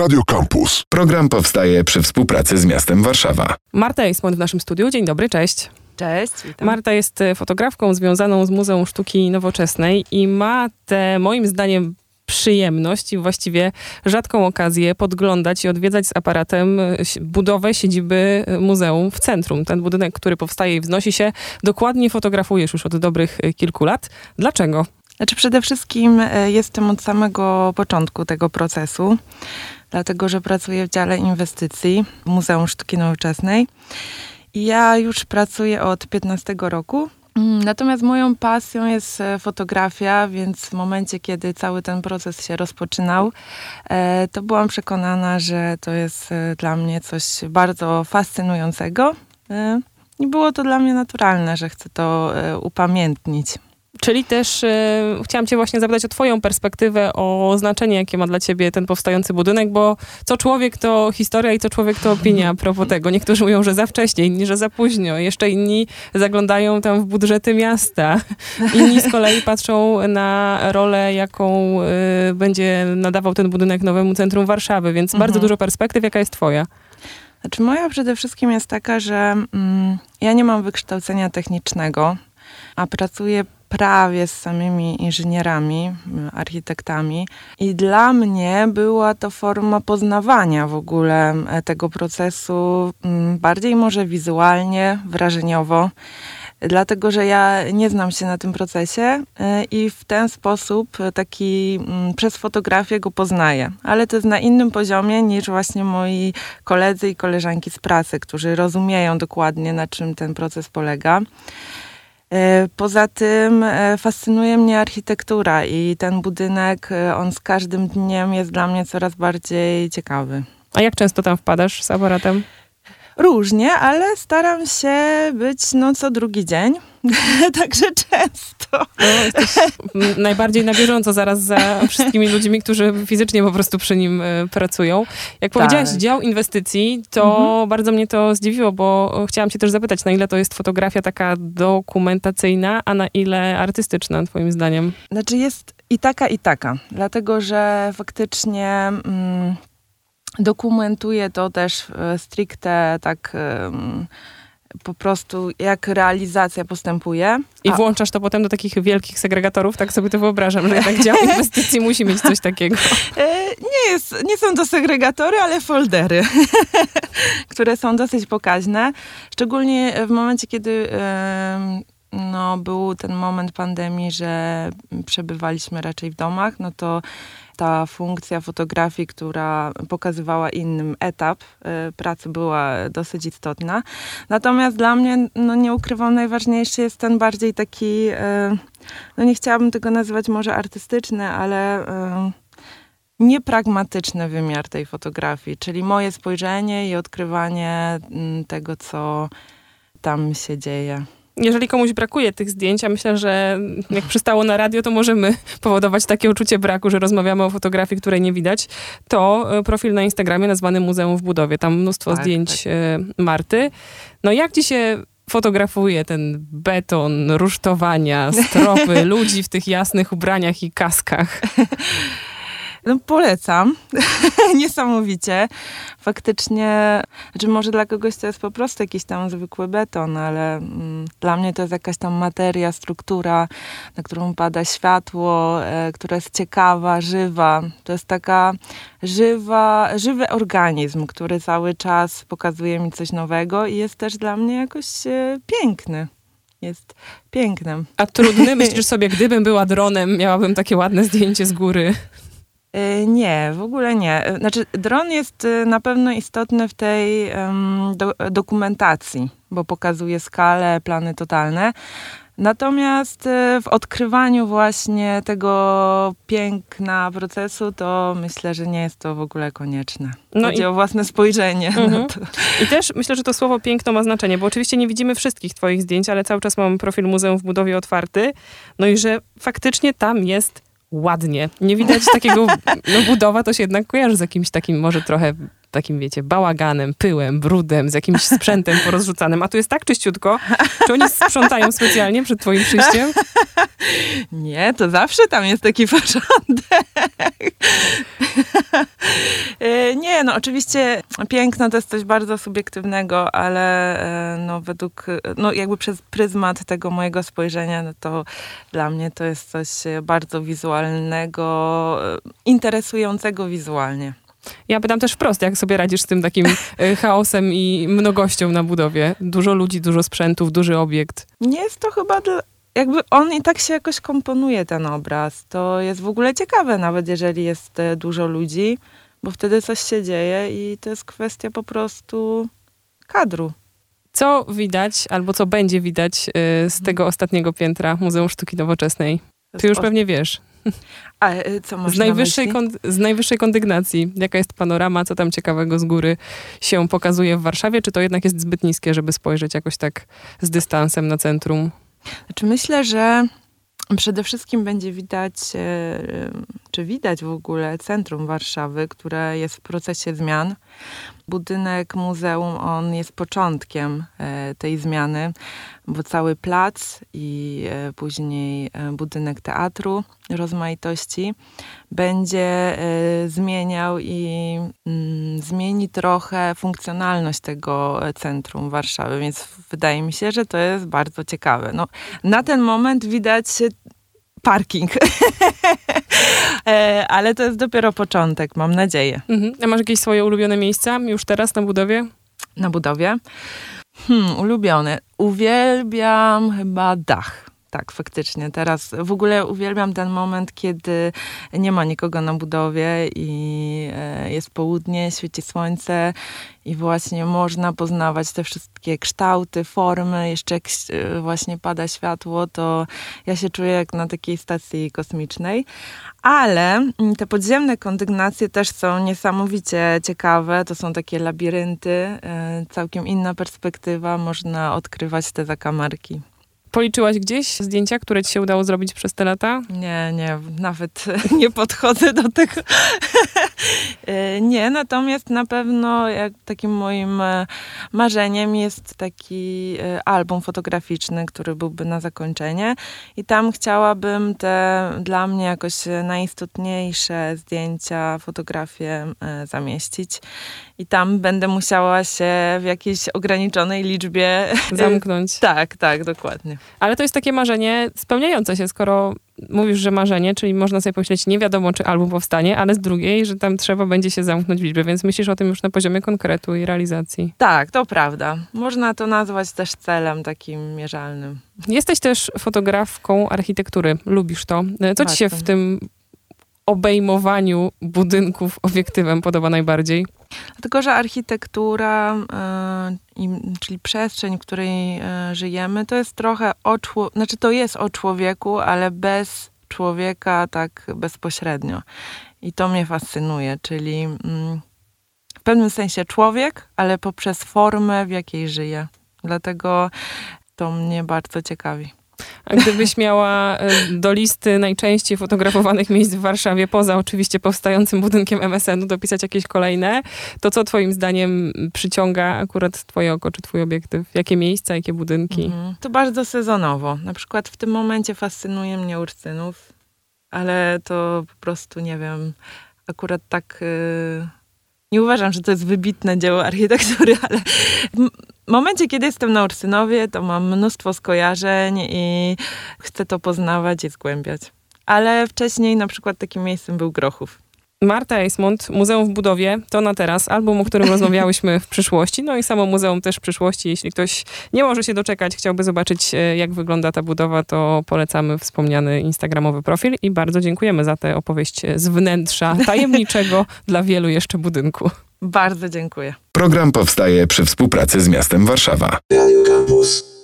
Radio Campus. Program powstaje przy współpracy z miastem Warszawa. Marta Eismont w naszym studiu. Dzień dobry, cześć. Cześć, witam. Marta jest e, fotografką związaną z Muzeum Sztuki Nowoczesnej i ma tę, moim zdaniem, przyjemność i właściwie rzadką okazję podglądać i odwiedzać z aparatem e, budowę siedziby e, muzeum w centrum. Ten budynek, który powstaje i wznosi się, dokładnie fotografujesz już od dobrych kilku lat. Dlaczego? Znaczy przede wszystkim e, jestem od samego początku tego procesu, dlatego że pracuję w dziale inwestycji Muzeum Sztuki Nowoczesnej. Ja już pracuję od 15 roku. Mm, Natomiast moją pasją jest e, fotografia, więc w momencie, kiedy cały ten proces się rozpoczynał, e, to byłam przekonana, że to jest dla mnie coś bardzo fascynującego. I było to dla mnie naturalne, że chcę to upamiętnić. Czyli też e, chciałam cię właśnie zapytać o twoją perspektywę, o znaczenie, jakie ma dla ciebie ten powstający budynek, bo co człowiek to historia i co człowiek to opinia a propos tego. Niektórzy mówią, że za wcześnie, inni, że za późno. Jeszcze inni zaglądają tam w budżety miasta. Inni z kolei patrzą na rolę, jaką e, będzie nadawał ten budynek nowemu centrum Warszawy, więc bardzo Mhm. dużo perspektyw. Jaka jest twoja? Znaczy moja przede wszystkim jest taka, że mm, ja nie mam wykształcenia technicznego, a pracuję prawie z samymi inżynierami, architektami i dla mnie była to forma poznawania w ogóle e, tego procesu, mm, bardziej może wizualnie, wrażeniowo. Dlatego, że ja nie znam się na tym procesie y, i w ten sposób taki mm, przez fotografię go poznaję. Ale to jest na innym poziomie niż właśnie moi koledzy i koleżanki z pracy, którzy rozumieją dokładnie, na czym ten proces polega. E, Poza tym e, fascynuje mnie architektura i ten budynek, e, on z każdym dniem jest dla mnie coraz bardziej ciekawy. A jak często tam wpadasz z aparatem? Różnie, ale staram się być no co drugi dzień, także często. No, najbardziej na bieżąco zaraz za wszystkimi ludźmi, którzy fizycznie po prostu przy nim e, pracują. Jak powiedziałaś dział inwestycji, to bardzo mnie to zdziwiło, bo chciałam cię też zapytać, na ile to jest fotografia taka dokumentacyjna, a na ile artystyczna, twoim zdaniem? Znaczy jest i taka, i taka, dlatego że faktycznie mm, dokumentuje to też e, stricte tak po prostu jak realizacja postępuje. I A- włączasz to potem do takich wielkich segregatorów, tak sobie to wyobrażam, że jednak dział inwestycji musi mieć coś takiego. E, Nie, jest, nie są to segregatory, ale foldery, które są dosyć pokaźne. Szczególnie w momencie, kiedy no, był ten moment pandemii, że przebywaliśmy raczej w domach, no to ta funkcja fotografii, która pokazywała innym etap e, pracy, była dosyć istotna. Natomiast dla mnie, no nie ukrywam, najważniejszy jest ten bardziej taki, e, no nie chciałabym tego nazywać może artystyczny, ale e, niepragmatyczny wymiar tej fotografii, czyli moje spojrzenie i odkrywanie mm, tego, co tam się dzieje. Jeżeli komuś brakuje tych zdjęć, a myślę, że jak przystało na radio, to możemy powodować takie uczucie braku, że rozmawiamy o fotografii, której nie widać, to e, profil na Instagramie nazwany Muzeum w Budowie. Tam mnóstwo Tak, zdjęć tak. e, Marty. No jak ci się fotografuje ten beton, rusztowania, stropy, ludzi w tych jasnych ubraniach i kaskach? No, polecam. Niesamowicie. Faktycznie, znaczy może dla kogoś to jest po prostu jakiś tam zwykły beton, ale mm, dla mnie to jest jakaś tam materia, struktura, na którą pada światło, e, która jest ciekawa, żywa. To jest taka żywa, żywy organizm, który cały czas pokazuje mi coś nowego i jest też dla mnie jakoś e, piękny. Jest pięknym. A trudny? Myślisz sobie, gdybym była dronem, miałabym takie ładne zdjęcie z góry. Y, Nie, w ogóle nie. Y, Znaczy, dron jest y, na pewno istotny w tej em, do, dokumentacji, bo pokazuje skalę, plany totalne. Natomiast w odkrywaniu właśnie tego piękna procesu, to myślę, że nie jest to w ogóle konieczne. No Chodzi i- o własne spojrzenie Mhm. I też myślę, że to słowo piękno ma znaczenie, bo oczywiście nie widzimy wszystkich twoich zdjęć, ale cały czas mam profil Muzeum w Budowie otwarty. No i że faktycznie tam jest ładnie. Nie widać takiego, no budowa to się jednak kojarzy z jakimś takim może trochę takim, wiecie, bałaganem, pyłem, brudem, z jakimś sprzętem porozrzucanym, a tu jest tak czyściutko. Czy oni sprzątają specjalnie przed twoim przyjściem? Nie, to zawsze tam jest taki porządek. E, nie, no oczywiście piękno to jest coś bardzo subiektywnego, ale e, no według, no jakby przez pryzmat tego mojego spojrzenia, no to dla mnie to jest coś bardzo wizualnego, e, interesującego wizualnie. Ja pytam też wprost, jak sobie radzisz z tym takim chaosem i mnogością na budowie? Dużo ludzi, dużo sprzętów, duży obiekt. Nie jest to chyba dla, jakby on i tak się jakoś komponuje ten obraz. To jest w ogóle ciekawe, nawet jeżeli jest dużo ludzi bo wtedy coś się dzieje i to jest kwestia po prostu kadru. Co widać, albo co będzie widać y, z mhm. tego ostatniego piętra Muzeum Sztuki Nowoczesnej? Ty już pewnie wiesz. A y, co masz z najwyższej, z najwyższej kondygnacji. Jaka jest panorama, co tam ciekawego z góry się pokazuje w Warszawie? Czy to jednak jest zbyt niskie, żeby spojrzeć jakoś tak z dystansem na centrum? Znaczy myślę, że Przede wszystkim będzie widać, e, czy widać w ogóle centrum Warszawy, które jest w procesie zmian. Budynek muzeum, on jest początkiem e, tej zmiany, bo cały plac i e, później budynek teatru rozmaitości będzie zmieniał i mm, zmieni trochę funkcjonalność tego centrum Warszawy, więc wydaje mi się, że to jest bardzo ciekawe. No, na ten moment widać parking. Ale to jest dopiero początek, mam nadzieję. Mhm. A masz jakieś swoje ulubione miejsca już teraz na budowie? Na budowie? Hmm, ulubione. Uwielbiam chyba dach. Tak, faktycznie. Teraz w ogóle uwielbiam ten moment, kiedy nie ma nikogo na budowie i jest południe, świeci słońce i właśnie można poznawać te wszystkie kształty, formy. Jeszcze jak e, właśnie pada światło, to ja się czuję jak na takiej stacji kosmicznej. Ale mm, te podziemne kondygnacje też są niesamowicie ciekawe. To są takie labirynty, e, całkiem inna perspektywa. Można odkrywać te zakamarki. Policzyłaś gdzieś zdjęcia, które ci się udało zrobić przez te lata? Nie, nie, nawet nie podchodzę do tego. E, nie, natomiast na pewno jak takim moim e, marzeniem jest taki e, album fotograficzny, który byłby na zakończenie i tam chciałabym te dla mnie jakoś najistotniejsze zdjęcia, fotografie zamieścić i tam będę musiała się w jakiejś ograniczonej liczbie zamknąć. tak, tak, dokładnie. Ale to jest takie marzenie spełniające się, skoro mówisz, że marzenie, czyli można sobie pomyśleć, nie wiadomo, czy album powstanie, ale z drugiej, że tam trzeba będzie się zamknąć w liczbie, więc myślisz o tym już na poziomie konkretu i realizacji. Tak, to prawda. Można to nazwać też celem takim mierzalnym. Jesteś też fotografką architektury. Lubisz to. Co ci się w tym obejmowaniu budynków obiektywem podoba najbardziej? Dlatego, że architektura, y, czyli przestrzeń, w której y, żyjemy, to jest trochę o człowieku, znaczy to jest o człowieku, ale bez człowieka tak bezpośrednio. I to mnie fascynuje, czyli mm, w pewnym sensie człowiek, ale poprzez formę, w jakiej żyje. Dlatego to mnie bardzo ciekawi. A gdybyś miała e, do listy najczęściej fotografowanych miejsc w Warszawie, poza oczywiście powstającym budynkiem MSN-u, dopisać jakieś kolejne, to co twoim zdaniem przyciąga akurat twoje oko czy twój obiektyw? Jakie miejsca, jakie budynki? Mhm. To bardzo sezonowo. Na przykład w tym momencie fascynuje mnie Ursynów, ale to po prostu, nie wiem, akurat tak... Yy nie uważam, że to jest wybitne dzieło architektury, ale momencie, kiedy jestem na Ursynowie, to mam mnóstwo skojarzeń i chcę to poznawać i zgłębiać. Ale wcześniej na przykład takim miejscem był Grochów. Marta Eismont, Muzeum w Budowie, to na teraz, album, o którym rozmawiałyśmy w przyszłości, no i samo muzeum też w przyszłości. Jeśli ktoś nie może się doczekać, chciałby zobaczyć, e, jak wygląda ta budowa, to polecamy wspomniany instagramowy profil i bardzo dziękujemy za tę opowieść z wnętrza tajemniczego dla wielu jeszcze budynku. Bardzo dziękuję. Program powstaje przy współpracy z miastem Warszawa. Radio Campus.